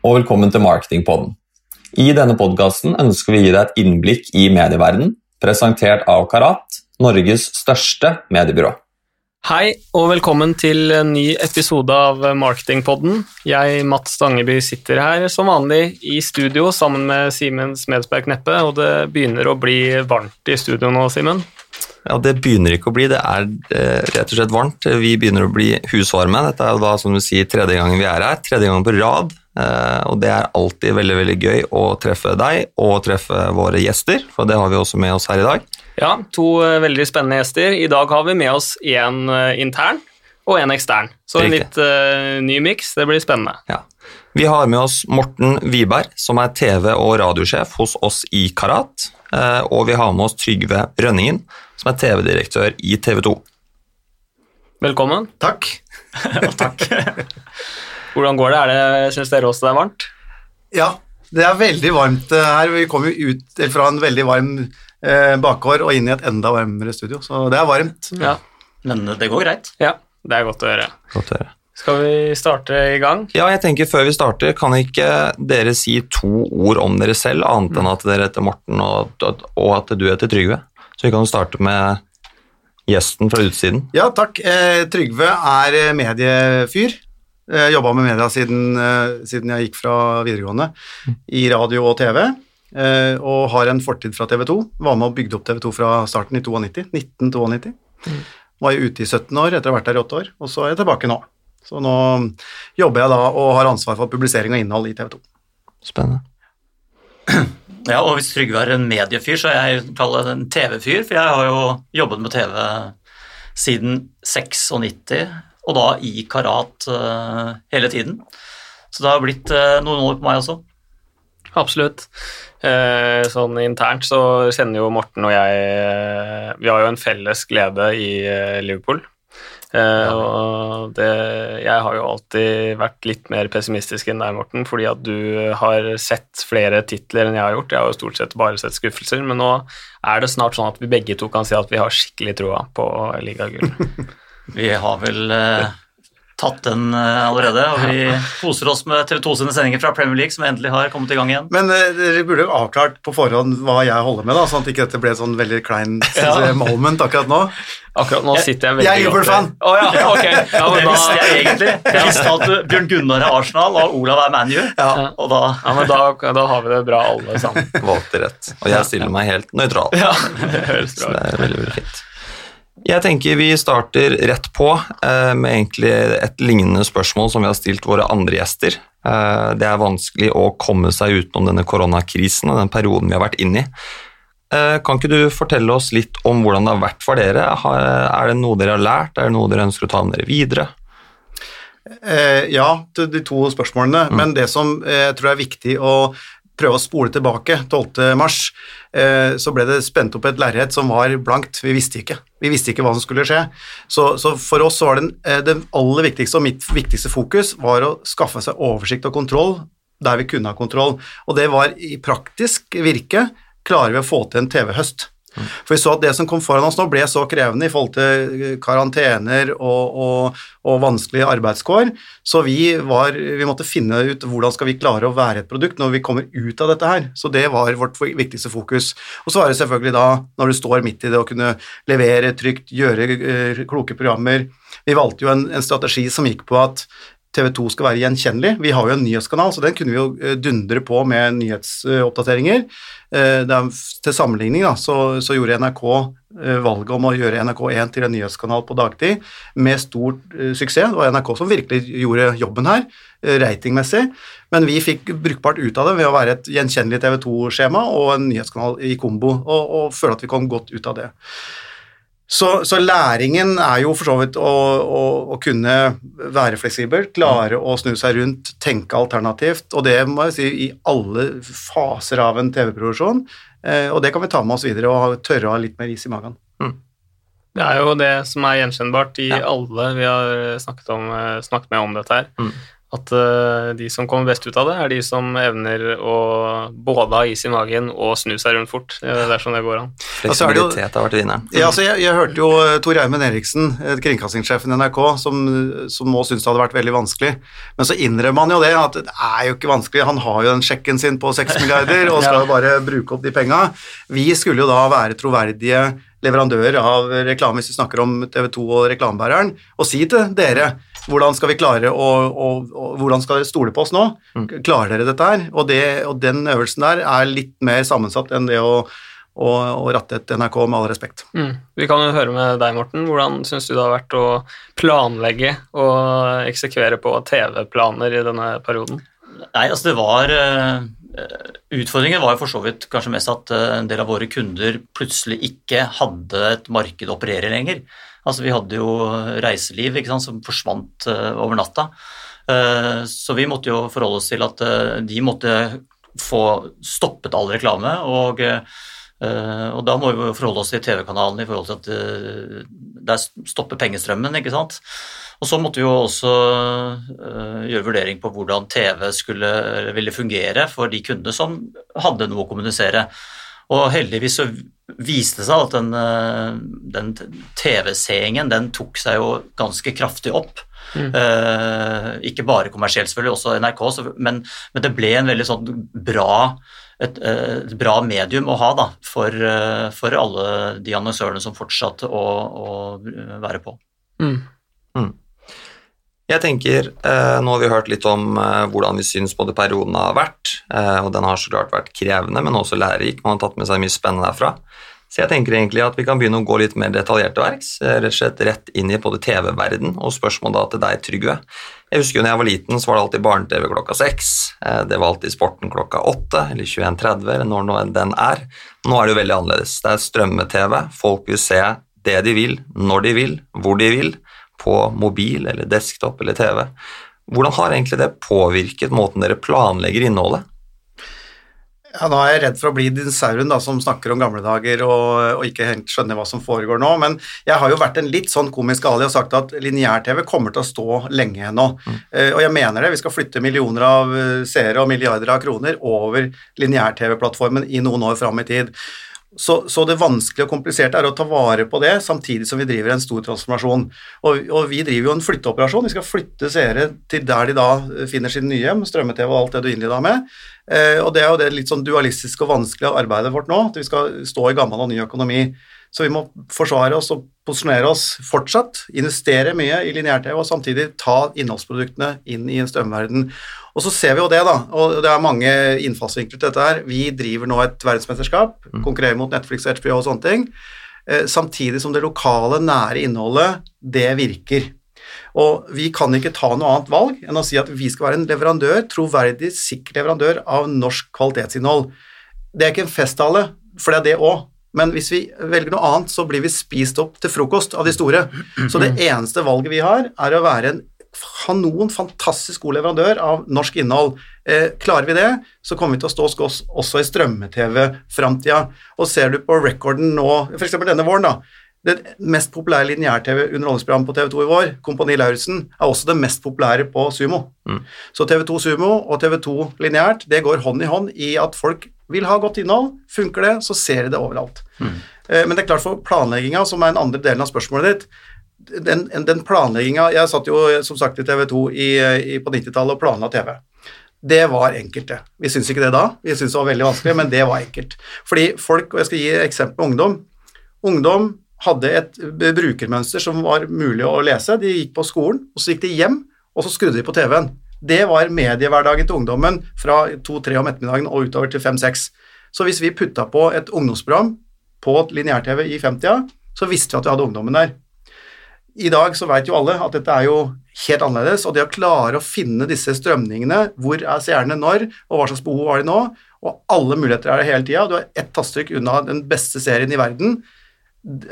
Og velkommen til Marketingpodden. I denne podkasten ønsker vi å gi deg et innblikk i medieverdenen, presentert av Karat, Norges største mediebyrå. Hei, og velkommen til en ny episode av Marketingpodden. Jeg, Mats Stangeby, sitter her som vanlig i studio sammen med Simen Smedsberg Kneppe, og det begynner å bli varmt i studio nå, Simen? Ja, Det begynner ikke å bli, det er eh, rett og slett varmt. Vi begynner å bli husvarme. Dette er jo da, som du sier, tredje gangen vi er her. Tredje gangen på rad. Eh, og det er alltid veldig veldig gøy å treffe deg og treffe våre gjester, for det har vi også med oss her i dag. Ja, to eh, veldig spennende gjester. I dag har vi med oss én intern og én ekstern. Så en litt uh, ny miks. Det blir spennende. Ja. Vi har med oss Morten Wiberg, som er TV- og radiosjef hos oss i Karat. Og vi har med oss Trygve Rønningen, som er TV-direktør i TV 2. Velkommen. Takk. takk. Hvordan går det? Er det Syns dere også det er varmt? Ja, det er veldig varmt her. Vi kommer jo ut fra en veldig varm eh, bakgård og inn i et enda varmere studio, så det er varmt. Ja. Men det går greit. Ja, det er godt å høre. Godt å høre. Skal vi starte i gang? Ja, jeg tenker Før vi starter, kan ikke dere si to ord om dere selv, annet enn at dere heter Morten og, og at du heter Trygve? Så vi kan starte med gjesten fra utsiden. Ja, takk. Eh, Trygve er mediefyr. Jeg jobba med media siden, eh, siden, jeg gikk fra videregående i radio og TV. Eh, og har en fortid fra TV 2. Var med og bygde opp TV 2 fra starten i 92, 1992. Var jo ute i 17 år etter å ha vært der i 8 år, og så er jeg tilbake nå. Så nå jobber jeg da og har ansvar for publisering og innhold i TV 2. Spennende. Ja, og hvis Trygve er en mediefyr, så er jeg kaller det en TV-fyr, for jeg har jo jobbet med TV siden 96, og da i Karat uh, hele tiden. Så det har blitt uh, noen år på meg også. Absolutt. Eh, sånn internt så kjenner jo Morten og jeg eh, Vi har jo en felles glede i eh, Liverpool. Ja. og det, jeg har jo alltid vært litt mer pessimistisk enn deg, Morten, fordi at du har sett flere titler enn jeg har gjort. Jeg har jo stort sett bare sett skuffelser, men nå er det snart sånn at vi begge to kan si at vi har skikkelig troa på ligagull. vi har vel uh, tatt den uh, allerede, og vi koser oss med TV 2 sine sendinger fra Premier League, som endelig har kommet i gang igjen. Men dere burde jo avklart på forhånd hva jeg holder med, da, sånn at ikke dette ble et sånn veldig klein ja. moment akkurat nå. Akkurat nå sitter jeg veldig Jeg er Liverpool-fan! Oh, ja, okay. ja, det visste jeg egentlig. Jeg visste at Bjørn Gunnar er Arsenal og Olav er ManU. Ja. Da... ja, men da, da, har vi det bra alle sammen. Valgte rett. Og jeg stiller meg helt nøytral. Ja, det høres bra Så det er veldig, veldig fint. Jeg tenker vi starter rett på eh, med egentlig et lignende spørsmål som vi har stilt våre andre gjester. Eh, det er vanskelig å komme seg utenom denne koronakrisen og den perioden vi har vært inne i. Eh, kan ikke du fortelle oss litt om hvordan det har vært for dere? Er det noe dere har lært, er det noe dere ønsker å ta med dere videre? Eh, ja, til de to spørsmålene. Mm. Men det som eh, jeg tror er viktig å prøve å spole tilbake 12.3, så ble det spent opp et lerret som var blankt. Vi visste ikke. Vi visste ikke hva som skulle skje. Så, så for oss var det, det aller viktigste og mitt viktigste fokus var å skaffe seg oversikt og kontroll der vi kunne ha kontroll. Og det var i praktisk virke klarer vi å få til en TV-høst. For vi så at det som kom foran oss nå, ble så krevende i forhold til karantener og, og, og vanskelige arbeidskår, så vi, var, vi, måtte finne ut hvordan skal vi klare å være et produkt når vi kommer ut av dette her. Så det var vårt viktigste fokus. Og så var det selvfølgelig da, når du står midt i det, å kunne levere trygt, gjøre uh, kloke programmer. Vi valgte jo en, en strategi som gikk på at TV 2 skal være gjenkjennelig. Vi har jo en nyhetskanal, så den kunne vi jo eh, dundre på med nyhetsoppdateringer. Eh, til sammenligning da, så, så, gjorde NRK eh, valget om å gjøre NRK1 til en nyhetskanal på dagtid med stor suksess. Det var NRK som virkelig gjorde jobben her, ratingmessig. Men vi fikk brukbart ut av det ved å være et gjenkjennelig TV 2-skjema og en nyhetskanal i kombo, og, og føle at vi kom godt ut av det. Så, så, læringen er jo for så vidt å, å, å, kunne være fleksibel, klare å snu seg rundt, tenke alternativt, og det må jeg si i alle faser av en TV-produksjon. Eh, og det kan vi ta med oss videre og tørre å ha litt mer is i magen. Mm. Det er jo det som er gjenkjennbart i ja. alle vi har snakket, om, snakket, med om dette her. Mm. At uh, de som kommer best ut av det, er de som evner å både ha is i magen og snu seg rundt fort. Det er sånn det går an. Fleksibilitet altså, har vært vinneren. Ja, altså jeg, jeg, hørte jo eh, Tor Eimen Eriksen, eh, kringkastingssjefen i NRK, som, som nå syntes det hadde vært veldig vanskelig. Men så innrømmer han jo det, at det er jo ikke vanskelig. Han har jo den sjekken sin på 6 milliarder og skal jo bare bruke opp de penga. Vi skulle jo da være troverdige leverandører av reklame, hvis vi snakker om TV 2 og reklamebæreren, og si til dere hvordan skal vi klare å, å, å Hvordan skal dere stole på oss nå? Mm. Klarer dere dette her? Og, det, og, den øvelsen der er litt mer sammensatt enn det å, og, ratte et NRK, med all respekt. Mm. Vi kan jo høre med deg, Morten. Hvordan syns du det har vært å planlegge og eksekvere på TV-planer i denne perioden? Nei, altså det var uh, Utfordringen var jo for så vidt kanskje mest at uh, en del av våre kunder plutselig ikke hadde et marked å operere lenger. Altså, vi hadde jo reiseliv sant, som forsvant uh, over natta. Uh, så vi måtte jo forholde oss til at uh, de måtte få stoppet all reklame. Og, og da må vi jo forholde oss til TV-kanalen i forhold til at der stopper pengestrømmen. ikke sant? Og så måtte vi jo også gjøre vurdering på hvordan TV skulle, ville fungere for de kundene som hadde noe å kommunisere. Og heldigvis så viste det seg at den, eh, den TV-seingen den tok seg jo ganske kraftig opp. Mm. Uh, ikke bare kommersielt, selvfølgelig, også NRK, så, men, men, det ble en veldig sånn bra et, et, bra medium å ha da, for, uh, for alle de annonsørene som fortsatte å, å være på. Mm. Mm. Jeg tenker, eh, Nå har vi hørt litt om eh, hvordan vi syns både perioden har vært. Eh, og Den har så klart vært krevende, men også lærerik. Man har tatt med seg mye spennende derfra. Så jeg tenker egentlig at vi kan begynne å gå litt mer detaljert til verks. Rett og slett rett inn i både TV-verden og spørsmål da til deg, Trygve. Jeg husker jo når jeg var liten, så var det alltid barne-TV klokka seks. Det var alltid Sporten klokka åtte eller 21.30, eller når nå den er. Nå er det jo veldig annerledes. Det er strømme-TV. Folk vil se det de vil, når de vil, hvor de vil på mobil eller desktop eller TV. Hvordan har egentlig det påvirket måten dere planlegger innholdet? Ja, Nå er jeg redd for å bli dinosauren som snakker om gamle dager og, og, ikke helt skjønner hva som foregår nå, men jeg har jo vært en litt sånn komisk ali og sagt at lineær-TV kommer til å stå lenge ennå. Mm. Uh, og jeg mener det. Vi skal flytte millioner av uh, seere og milliarder av kroner over lineær-TV-plattformen i noen år fram i tid. Så, så, det vanskelige og kompliserte er å ta vare på det, samtidig som vi driver en stor transformasjon. Og, og vi driver jo en flytteoperasjon. Vi skal flytte seere til der de da finner sin nye hjem, strømme-TV og alt det du innleda med. Eh, og det er jo det litt sånn dualistiske og vanskelige arbeidet vårt nå, at vi skal stå i gammel og ny økonomi. Så vi må forsvare oss og posisjonere oss fortsatt, investere mye i lineær-TV og samtidig ta innholdsproduktene inn i en strømverden. Og så ser vi jo det, da, og det er mange innfallsvinkler til dette her. Vi driver nå et verdensmesterskap, mm. konkurrerer mot Netflix, HBO og sånne ting. Eh, samtidig som det lokale, nære innholdet, det virker. Og vi kan ikke ta noe annet valg enn å si at vi skal være en leverandør, troverdig, sikker leverandør av norsk kvalitetsinnhold. Det er ikke en festtale, for det er det òg. Men hvis vi velger noe annet, så blir vi spist opp til frokost av de store. Så det eneste valget vi har, er å være en kanon, fantastisk god leverandør av norsk innhold. Eh, klarer vi det, så kommer vi til å stå oss også i strømme-TV-framtida. Og ser du på recorden nå, f.eks. denne våren, da, det mest populære lineær-TV-underholdningsprogrammet på TV2 i vår, Kompani Lauritzen, er også det mest populære på Sumo. Mm. Så TV2 Sumo og TV2 lineært, det går hånd i hånd i at folk vil ha godt innhold. Funker det, så ser de det overalt. Mm. Eh, men det er klart for planlegginga, som er den andre delen av spørsmålet ditt, den, den planlegginga Jeg satt jo som sagt i TV2 i, i, på 90-tallet og planla TV. Det var enkelt, det. Vi syns ikke det da, vi syns det var veldig vanskelig, men det var enkelt. Fordi folk, og jeg skal gi et eksempel med ungdom Ungdom hadde et brukermønster som var mulig å lese. De gikk på skolen, og så gikk de hjem, og så skrudde de på TV-en. Det var mediehverdagen til ungdommen fra to-tre om ettermiddagen og utover til fem-seks. Så hvis vi putta på et ungdomsprogram på lineær-TV i 50 så visste vi at vi hadde ungdommen der. I dag så veit jo alle at dette er jo helt annerledes, og det å klare å finne disse strømningene, hvor er seerne når, og hva slags behov har de nå, og alle muligheter er det hele tida, du er ett tastetrykk unna den beste serien i verden,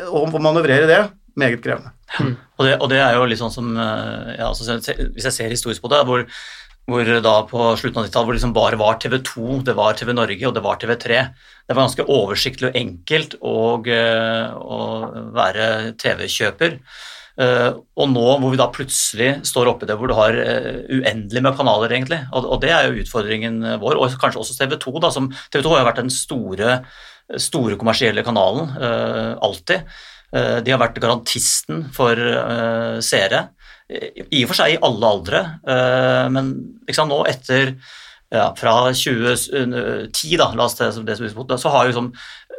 å manøvrere det, meget krevende. Mm. Og, det, og, det, er jo litt sånn som eh, ja, altså, Hvis jeg ser historisk på det, hvor, hvor da på slutten av 90-tallet hvor liksom bare var TV 2, det var TV Norge og det var TV3. Det var ganske oversiktlig og enkelt å, eh, å være TV-kjøper. Uh, og nå hvor vi da plutselig står oppi det hvor du har uh, uendelig med kanaler, egentlig, og, og, det er jo utfordringen vår, og kanskje også TV 2, da, som TV 2 har jo vært den store, store kommersielle kanalen, uh, alltid. de har vært garantisten for seere, i og for seg i alle aldre, men liksom nå etter ja, fra 2010, da, la oss det, det som så har liksom,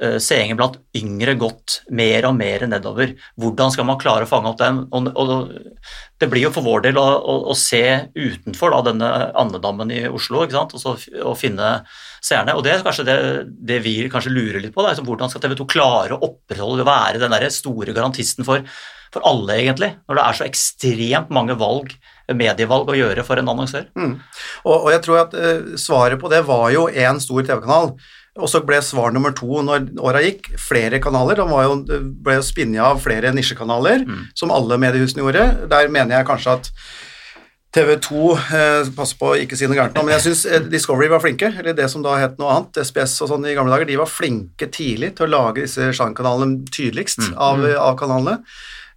uh, seingen blant yngre gått mer og mer nedover. Hvordan skal man klare å fange opp dem? Og, og det blir jo for vår del å, å, å se utenfor da, denne andedammen i Oslo ikke sant? Og, så, og finne seerne. Og det er kanskje det, det vi kanskje lurer litt på. Da, liksom, hvordan skal TV 2 klare å opprettholde å være den der store garantisten for, for alle, egentlig, når det er så ekstremt mange valg medievalg å gjøre for en annonsør. Mm. Og, og, jeg tror at uh, svaret på det var jo én stor TV-kanal. Og så ble svar nummer to når åra gikk, flere kanaler. Jo, ble jo spinnet av flere nisjekanaler, mm. som alle mediehusene gjorde. Der mener jeg kanskje at TV 2 eh, Pass på å ikke si noe gærent nå, men jeg syns eh, Discovery var flinke, eller det som da het noe annet, SPS og sånn i gamle dager, de var flinke tidlig til å lage disse sjangerkanalene tydeligst mm. av, mm. av kanalene.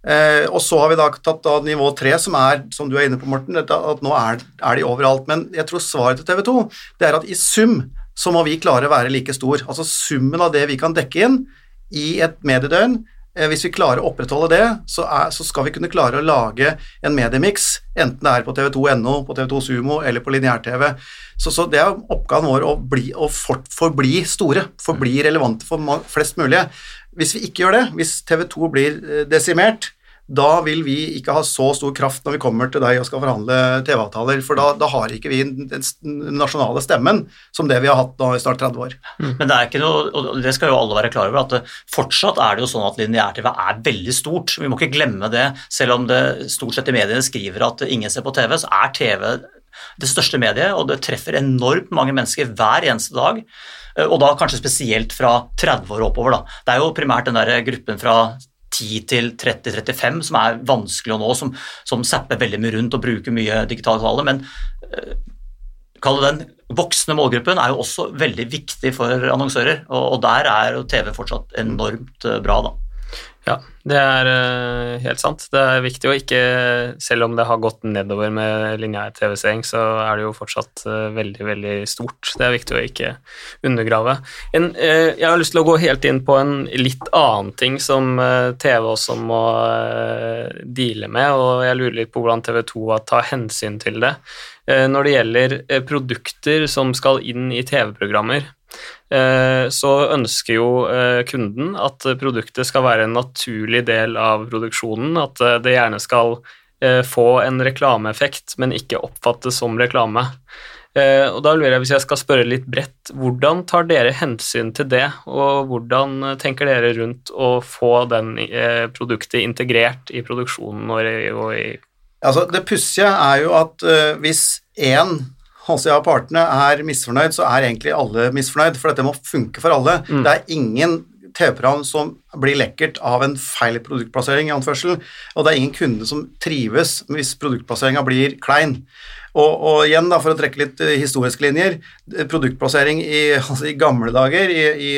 Eh, og så har vi da tatt da nivå tre, som er, som du er inne på, Morten, at nå er, er, de overalt. Men jeg tror svaret til TV 2 det er at i sum så må vi klare å være like stor. Altså summen av det vi kan dekke inn i et mediedøgn, eh, hvis vi klarer å opprettholde det, så, er, så, skal vi kunne klare å lage en mediemiks, enten det er på tv2.no, på TV2 Sumo eller på lineær-TV. Så, så, det er oppgaven vår å, bli, å fort, forbli store, forbli relevante for flest mulig. Hvis vi ikke gjør det, hvis TV 2 blir eh, desimert, da vil vi ikke ha så stor kraft når vi kommer til deg og skal forhandle TV-avtaler, for da, da, har ikke vi den nasjonale stemmen som det vi har hatt nå i snart 30 år. Mm. Men det er ikke noe, og det skal jo alle være klar over, at fortsatt er det jo sånn at lineær-TV er veldig stort. Vi må ikke glemme det. Selv om det stort sett i mediene skriver at ingen ser på TV, så er TV det største mediet, og det treffer enormt mange mennesker hver eneste dag. Eh, og da kanskje spesielt fra 30 år oppover. Da. Det er jo primært den der gruppen fra 10 til 30-35 som er vanskelig å nå, som, som zapper veldig mye rundt og bruker mye digitale kanaler. Men det den voksne målgruppen er jo også veldig viktig for annonsører, og, og der er jo TV fortsatt enormt uh, bra, da. Ja, det er uh, helt sant. Det er viktig å ikke Selv om det har gått nedover med lineær TV-seing, så er det jo fortsatt uh, veldig, veldig stort. Det er viktig å ikke undergrave. En, uh, jeg har lyst til å gå helt inn på en litt annen ting som TV også må deale med, og jeg lurer litt på hvordan TV 2 tar hensyn til det. Når det gjelder produkter som skal inn i TV-programmer, Eh, så ønsker jo eh, kunden at produktet skal være en naturlig del av produksjonen, at eh, det gjerne skal få en reklameeffekt, men ikke oppfattes som reklame. Og da lurer jeg, hvis jeg skal spørre litt bredt, hvordan tar dere hensyn til det, og hvordan tenker dere rundt å få den produktet integrert i produksjonen og i, Altså, Det pussige er jo at hvis én HCA ja, partene er misfornøyd, så er egentlig alle misfornøyd, for dette må funke for alle. Mm. Det er ingen TV-program som blir lekkert av en feil produktplassering, i anførsel, og det er ingen kunde som trives hvis produktplasseringa blir klein. Og, og, igjen, da, for å trekke litt uh, historiske linjer, eh, produktplassering i, altså i gamle dager i, i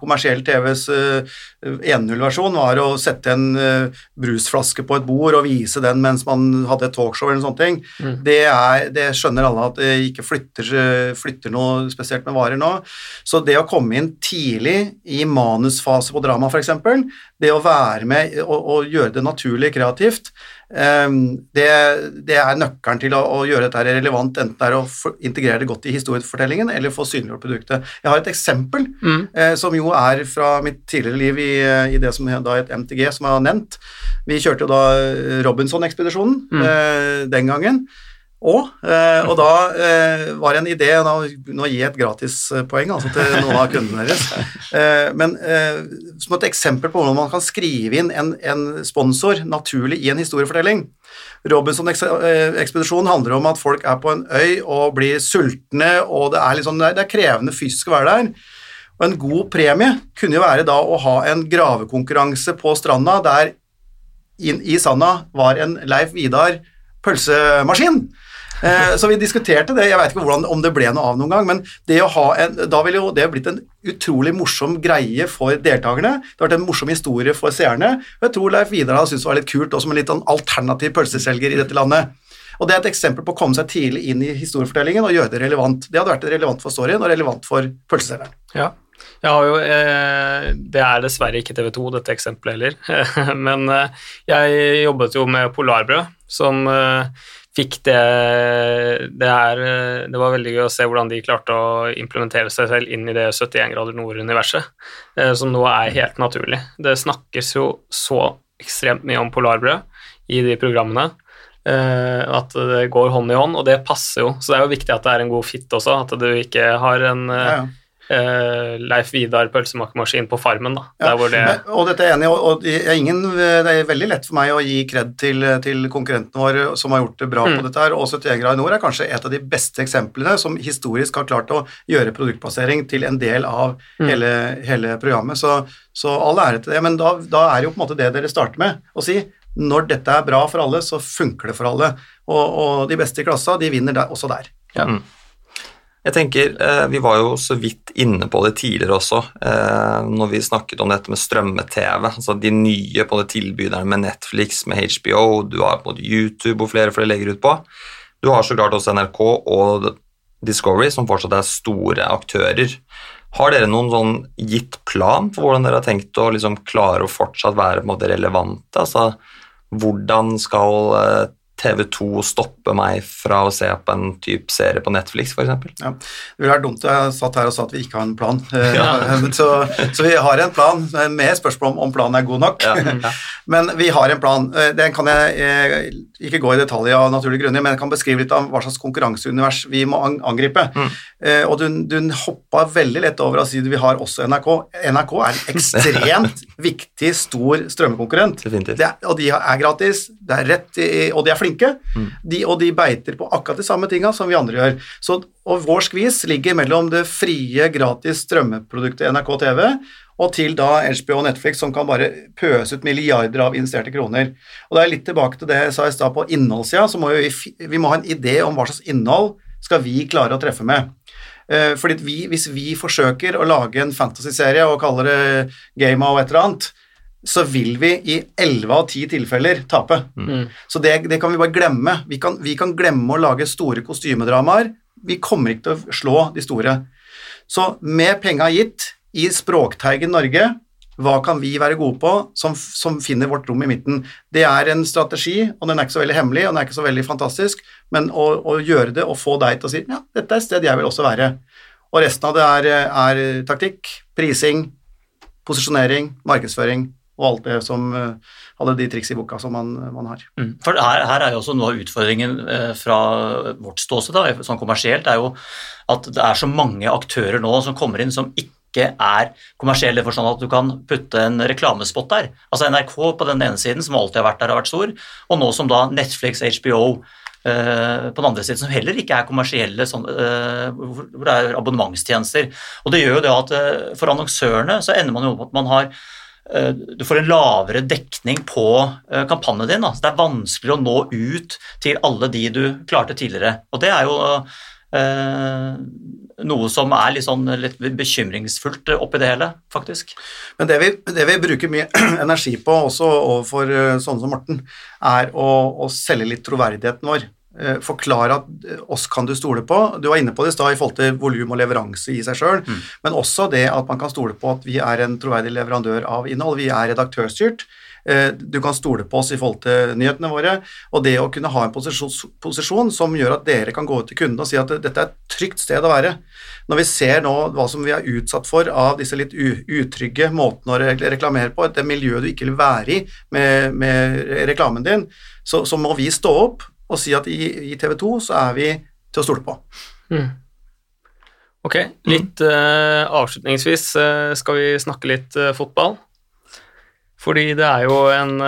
kommersiell TVs uh, eh, 1.0-versjon var å sette en uh, brusflaske på et bord og vise den mens man hadde et talkshow eller sånne ting. Mm. Det, er, det, skjønner alle at det ikke flytter, flytter, noe spesielt med varer nå. Så det å komme inn tidlig i manusfase på drama, f.eks., det å være med og, og gjøre det naturlig kreativt, Ehm, det, det, er nøkkelen til å, å, gjøre dette relevant, enten det er å integrere det godt i historiefortellingen eller få synliggjort produktet. Jeg har et eksempel mm. eh, som jo er fra mitt tidligere liv i, i det som da het MTG, som jeg har nevnt. Vi kjørte jo da Robinson-ekspedisjonen mm. eh, den gangen. Og, eh, og da eh, var det en idé Nå, nå gir jeg et gratispoeng altså, til noen av kundene deres. Eh, men eh, som et eksempel på hvordan man kan skrive inn en, en sponsor naturlig i en historiefortelling. Robinson-ekspedisjonen handler om at folk er på en øy og blir sultne, og det er, liksom, det er krevende fysisk å være der. Og en god premie kunne jo være da å ha en gravekonkurranse på stranda der inn i sanda var en Leif Vidar pølsemaskin. Eh, så vi diskuterte det. Jeg vet ikke hvordan, om det ble noe av noen gang, men det å ha en, da ville jo det blitt en utrolig morsom greie for deltakerne. Det har vært en morsom historie for seerne. Og jeg tror Leif Vidar hadde syntes det var litt kult, og som en litt sånn alternativ pølseselger i dette landet. Og Det er et eksempel på å komme seg tidlig inn i historiefortellingen og gjøre det relevant. Det hadde vært relevant for storyen og relevant for pølseselgeren. Ja. Har jo, eh, det er dessverre ikke TV 2, dette eksempelet heller. Men eh, jeg jobbet jo med Polarbrød, som eh, fikk det det, her eh, det var veldig gøy å se hvordan de klarte å implementere seg selv inn i det 71 grader nord-universet, eh, som nå er helt naturlig. Det snakkes jo så ekstremt mye om polarbrød i de programmene. At det går hånd i hånd, og det passer jo. Så det er jo viktig at det er en god fit også, at du ikke har en Ja, ja. Eh, Leif Vidar pølsemakermaskin på Farmen, da. Ja, Der hvor det og dette er jeg enig i, og, det, er ingen, det er veldig lett for meg å gi kred til, til konkurrentene våre som har gjort det bra Mm. på dette her, og 71 grader nord er kanskje et av de beste eksemplene som historisk har klart å gjøre produktplassering til en del av Mm. hele, hele programmet, så, så all ære til det, men da, da er det jo på en måte det dere starter med å si, når dette er bra for alle, så funker det for alle, og, og de beste i klassa, de vinner der, også der. Jeg tenker, eh, Vi var jo så vidt inne på det tidligere også, eh, når vi snakket om dette med strømme-TV. altså De nye på det tilbyderne med Netflix, med HBO, du har både YouTube og flere flere legger ut på. Du har så klart også NRK og Discovery, som fortsatt er store aktører. Har dere noen sånn gitt plan for hvordan dere har tenkt å liksom klare å fortsatt være på relevante? Altså, hvordan skal eh, TV 2 stoppe meg fra å se på en type serie på Netflix, f.eks.? Ja. Det ville vært dumt jeg satt her og sa at vi ikke har en plan. Ja. så, så vi har en plan, eh, med spørsmål om om planen er god nok. Ja. Men vi har en plan. Eh, Den kan jeg eh, ikke gå i detalj av naturlige grunner, men jeg kan beskrive litt av hva slags konkurranseunivers vi må angripe. Mm. Og du, du hoppa veldig lett over å si at vi har også NRK. NRK er en ekstremt viktig, stor strømmekonkurrent. Det er, og de er gratis, det er rett i, og de er flinke. De, og de beiter på akkurat de samme tinga som vi andre gjør. Så, og vår skvis ligger mellom det frie, gratis strømmeproduktet NRK TV og til da HBO og Netflix som kan bare pøse ut milliarder av investerte kroner. Og da er jeg litt tilbake til det jeg sa i stad på innholdssida, så må vi, vi må ha en idé om hva slags innhold skal vi klare å treffe med. Eh, fordi vi, hvis vi forsøker å lage en fantasy-serie og kaller det Game og et eller annet, så vil vi i 11 av 10 tilfeller tape. Mm. Så det, det kan vi bare glemme. Vi kan, vi kan glemme å lage store kostymedramaer. Vi kommer ikke til å slå de store. Så med penga gitt, i Språkteigen Norge, hva kan vi være gode på som, som finner vårt rom i midten? Det er en strategi, og den er ikke så veldig hemmelig, og den er ikke så veldig fantastisk, men å, å gjøre det og få deg til å si ja, dette er et sted jeg vil også være. Og resten av det er, er taktikk, prising, posisjonering, markedsføring og alt det som eh, alle de triks i boka som man, man har. Mm. For her, her er jo også noe av utfordringen eh, fra vårt ståsted, sånn kommersielt, er jo at det er så mange aktører nå som kommer inn som ikke er kommersielle, for sånn at du kan putte en reklamespott der. Altså NRK på den ene siden, som alltid har vært der og vært stor, og nå som da Netflix, HBO eh, på den andre siden, som heller ikke er kommersielle, sånn, eh, hvor det er abonnementstjenester. Og det gjør jo det at eh, for annonsørene så ender man jo opp med at man har du får en lavere dekning på eh, kampanjen din. Da. Så det er vanskeligere å nå ut til alle de du klarte tidligere. Og det er jo eh, noe som er litt, sånn, litt bekymringsfullt oppi det hele, faktisk. Men det vi, det vi bruker mye energi på, også overfor eh, sånne som Morten, er å, å selge litt troverdigheten vår. Eh, Forklare at eh, oss kan du stole på. Du var inne på det i stad i forhold til volum og leveranse i seg sjøl, men også det at man kan stole på at vi er en troverdig leverandør av innhold. Vi er redaktørstyrt. Eh, Du kan stole på oss i forhold til nyhetene våre, og det å kunne ha en posisjon, posisjon som gjør at dere kan gå ut til kundene og si at dette er et trygt sted å være. Når vi ser nå hva som vi er utsatt for av disse litt utrygge måtene å reklamere på, det miljøet du ikke vil være i med, med reklamen din, så, så må vi stå opp og si at i, i TV 2 så er vi til å stole på. Ok, litt eh, avslutningsvis uh, skal vi snakke litt uh, fotball. Fordi det er jo en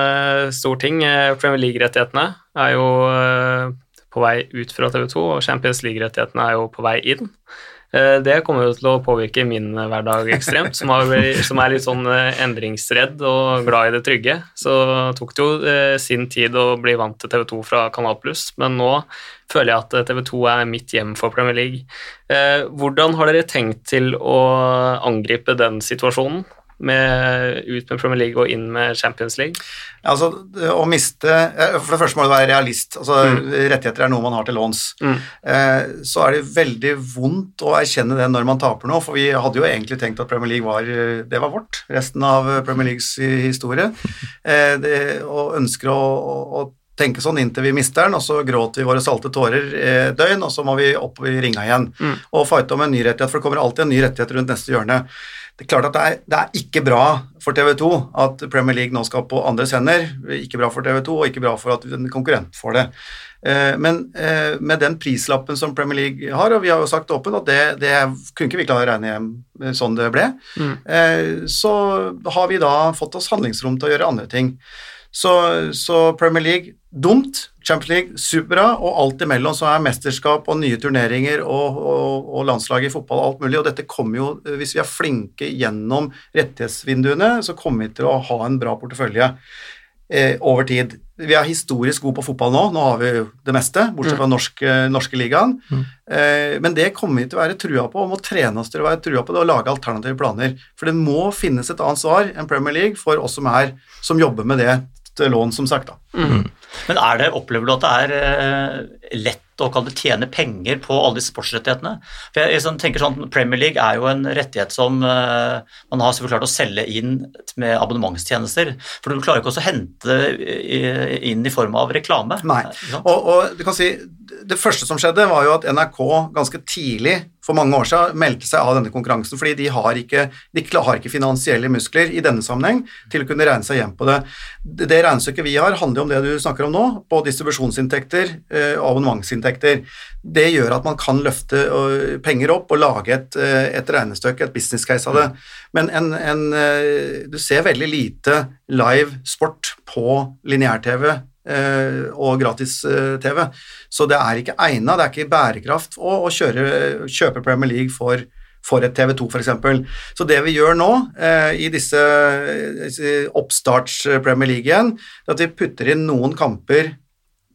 stor ting. Premier League-rettighetene er jo på vei ut fra TV 2, og Champions League-rettighetene er jo på vei inn. Eh, Det kommer jo til å påvirke min hverdag ekstremt, som, er litt sånn eh, endringsredd og glad i det trygge. Så tok det jo eh, sin tid å bli vant til TV 2 fra Kanal Pluss, men nå føler jeg at TV 2 er mitt hjem for Premier League. Eh, Hvordan har dere tenkt til å angripe den situasjonen? Med, ut med Premier League og inn med Champions League? Altså, å miste eh, For det første må du være realist. Altså, Rettigheter er noe man har til låns. Mm. Eh, så er det veldig vondt å erkjenne det når man taper noe, for vi hadde jo egentlig tenkt at Premier League var, eh, det var vårt. Resten av Premier Leagues historie. Eh, det, og ønsker å, å tenke sånn inntil vi mister den, og så gråter vi våre salte tårer eh, døgn, og så må vi opp i ringa igjen Mm. og fighte om en ny rettighet, for det kommer alltid en ny rettighet rundt neste hjørne. Det er klart at det er, det er ikke bra for TV 2 at Premier League nå skal på andres hender. Ikke bra for TV 2, og ikke bra for at en konkurrent får det. Eh, Men eh, med den prislappen som Premier League har, og vi har jo sagt åpent at det, det kunne ikke vi klare å regne hjem eh, sånn det ble, Mm. eh, så har vi da fått oss handlingsrom til å gjøre andre ting. Så, så Premier League dumt, Champions League superbra, og alt imellom så er mesterskap og nye turneringer og, og, og landslag i fotball og alt mulig, og dette kommer jo, hvis vi er flinke gjennom rettighetsvinduene, så kommer vi til å ha en bra portefølje eh, over tid. Vi er historisk gode på fotball nå, nå har vi det meste, bortsett fra norsk, eh, norske ligaen, eh, men det kommer vi til å være trua på, og må trene oss til å være trua på det og lage alternative planer, for det må finnes et annet svar enn Premier League for oss som, er, som jobber med det til lån, som sagt da. Men er det, opplever du at det er eh, lett å tjene penger på alle de sportsrettighetene? For jeg, jeg sånn, tenker sånn, Premier League er jo en rettighet som uh, man har klart å selge inn med abonnementstjenester. For du klarer ikke også å hente inn i form av reklame. Nei. Og, og du kan si, det første som skjedde, var jo at NRK ganske tidlig, for mange år siden, meldte seg av denne konkurransen, fordi de har ikke, de har ikke finansielle muskler i denne sammenheng til å kunne regne seg hjem på det. Det, det regnestykket vi har, handler om det du snakker om nå, på distribusjonsinntekter eh, og abonnementsinntekter. Det gjør at man kan løfte øh, penger opp og lage et, eh, et regnestykke, et business case av det. Men en, en, eh, du ser veldig lite live sport på lineær-TV eh, og gratis-TV. Så det er ikke egna, det er ikke bærekraft å, å kjøre, kjøpe Premier League for, for et TV 2 f.eks. Så det vi gjør nå eh, i disse, disse oppstarts-Premier League igjen, er at vi putter inn noen kamper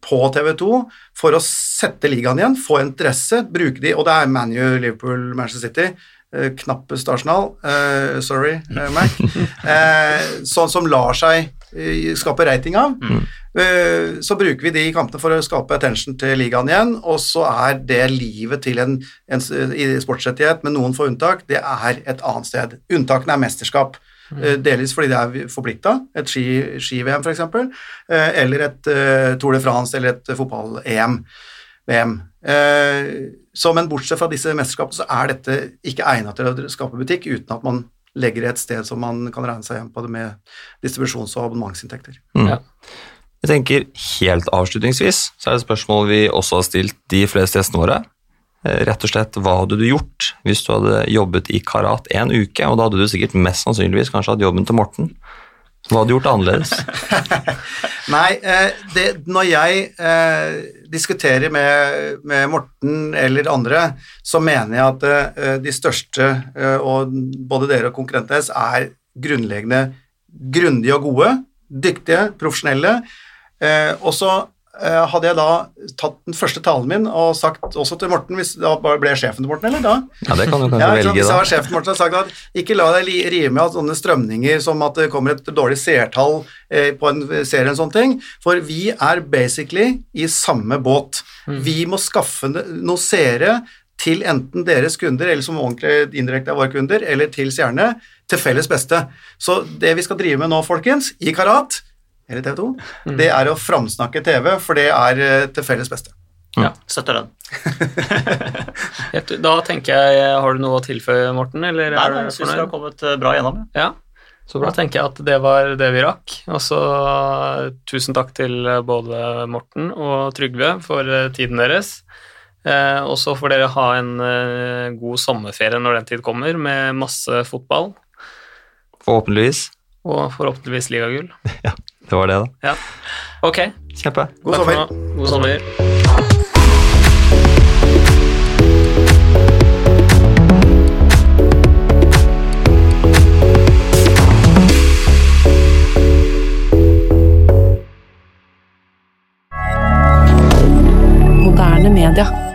på TV 2 for å sette ligaen igjen, få interesse, bruke de, og det er ManU, Liverpool, Manchester City, eh, knappest Arsenal, eh, sorry, eh, Mac, eh, sånn som lar seg eh, skape rating av. Eh, så bruker vi de kampene for å skape attention til ligaen igjen, og så er det livet til en, en sportsrettighet, med noen få unntak, det er et annet sted. Unntakene er mesterskap. eh, Delvis fordi det er forplikta, et ski- ski-VM f.eks., eller et eh, Tour de France eller et fotball-EM. VM. Eh, Så, men bortsett fra disse mesterskapene, så er dette ikke egnet til å skape butikk uten at man legger det et sted som man kan regne seg hjem på det med distribusjons- og abonnementsinntekter. Mm. Ja. Jeg tenker Helt avslutningsvis så er det et spørsmål vi også har stilt de fleste gjestene våre. Eh, Rett og slett, Hva hadde du gjort hvis du hadde jobbet i Karat en uke? Og da hadde du sikkert mest sannsynligvis kanskje hatt jobben til Morten. Hva hadde du gjort annerledes? Nei, eh, det, når jeg eh, diskuterer med, med Morten eller andre, så mener jeg at de største, og både dere og konkurrentene deres, er grunnleggende grundige og gode, dyktige, profesjonelle. Eh, og så eh, hadde jeg da tatt den første talen min og sagt også til Morten, hvis da ble jeg sjefen til Morten, eller da? Ja, Det kan du kanskje Ja, velge, da. Hvis jeg var sjefen Morten, hadde sagt at ikke la deg rive med av sånne strømninger som at det kommer et dårlig seertall eh, på en serie, en sånn ting, for vi er basically i samme båt. Vi må skaffe noen seere til enten deres kunder, eller som ordentlig indirekte er våre kunder, eller til stjerne, til felles beste. Så det vi skal drive med nå, folkens, i Karat, eller TV 2, det er å framsnakke TV, for det er eh, til felles beste. Ja. Støtter den. Da tenker jeg, Har du noe å tilføye, Morten? Eller Nei, er nei, du jeg syns det har kommet eh, bra gjennom. ja. Så Så da tenker jeg at det var det vi rakk. Og så tusen takk til eh, både Morten og Trygve for tiden deres. Eh, og så får dere ha en eh, god sommerferie når den tid kommer, med masse fotball Forhåpentligvis. og forhåpentligvis ligagull. Det var det, da. Ja. Ok. Kjempe. God Takk sommer. God sommer. D'accord.